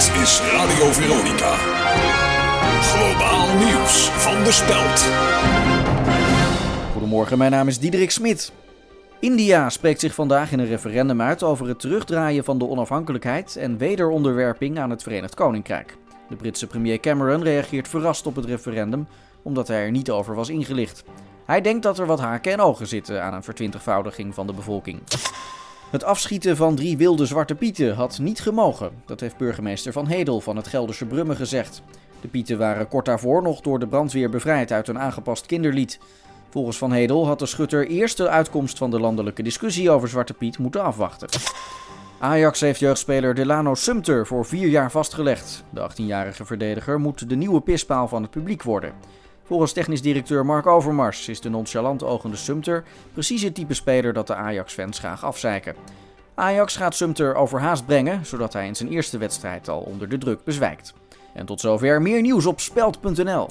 Dit is Radio Veronica. Globaal nieuws van de Speld. Goedemorgen, mijn naam is Diederik Smit. India spreekt zich vandaag in een referendum uit over het terugdraaien van de onafhankelijkheid en wederonderwerping aan het Verenigd Koninkrijk. De Britse premier Cameron reageert verrast op het referendum omdat hij er niet over was ingelicht. Hij denkt dat er wat haken en ogen zitten aan een vertwintigvoudiging van de bevolking. Het afschieten van drie wilde zwarte pieten had niet gemogen. Dat heeft burgemeester Van Hedel van het Gelderse Brummen gezegd. De pieten waren kort daarvoor nog door de brandweer bevrijd uit een aangepast kinderlied. Volgens Van Hedel had de schutter eerst de uitkomst van de landelijke discussie over Zwarte Piet moeten afwachten. Ajax heeft jeugdspeler Delano Sumter voor vier jaar vastgelegd. De 18-jarige verdediger moet de nieuwe pispaal van het publiek worden. Volgens technisch directeur Mark Overmars is de nonchalant ogende Sumter precies het type speler dat de Ajax-fans graag afzeiken. Ajax gaat Sumter overhaast brengen, zodat hij in zijn eerste wedstrijd al onder de druk bezwijkt. En tot zover meer nieuws op speld.nl.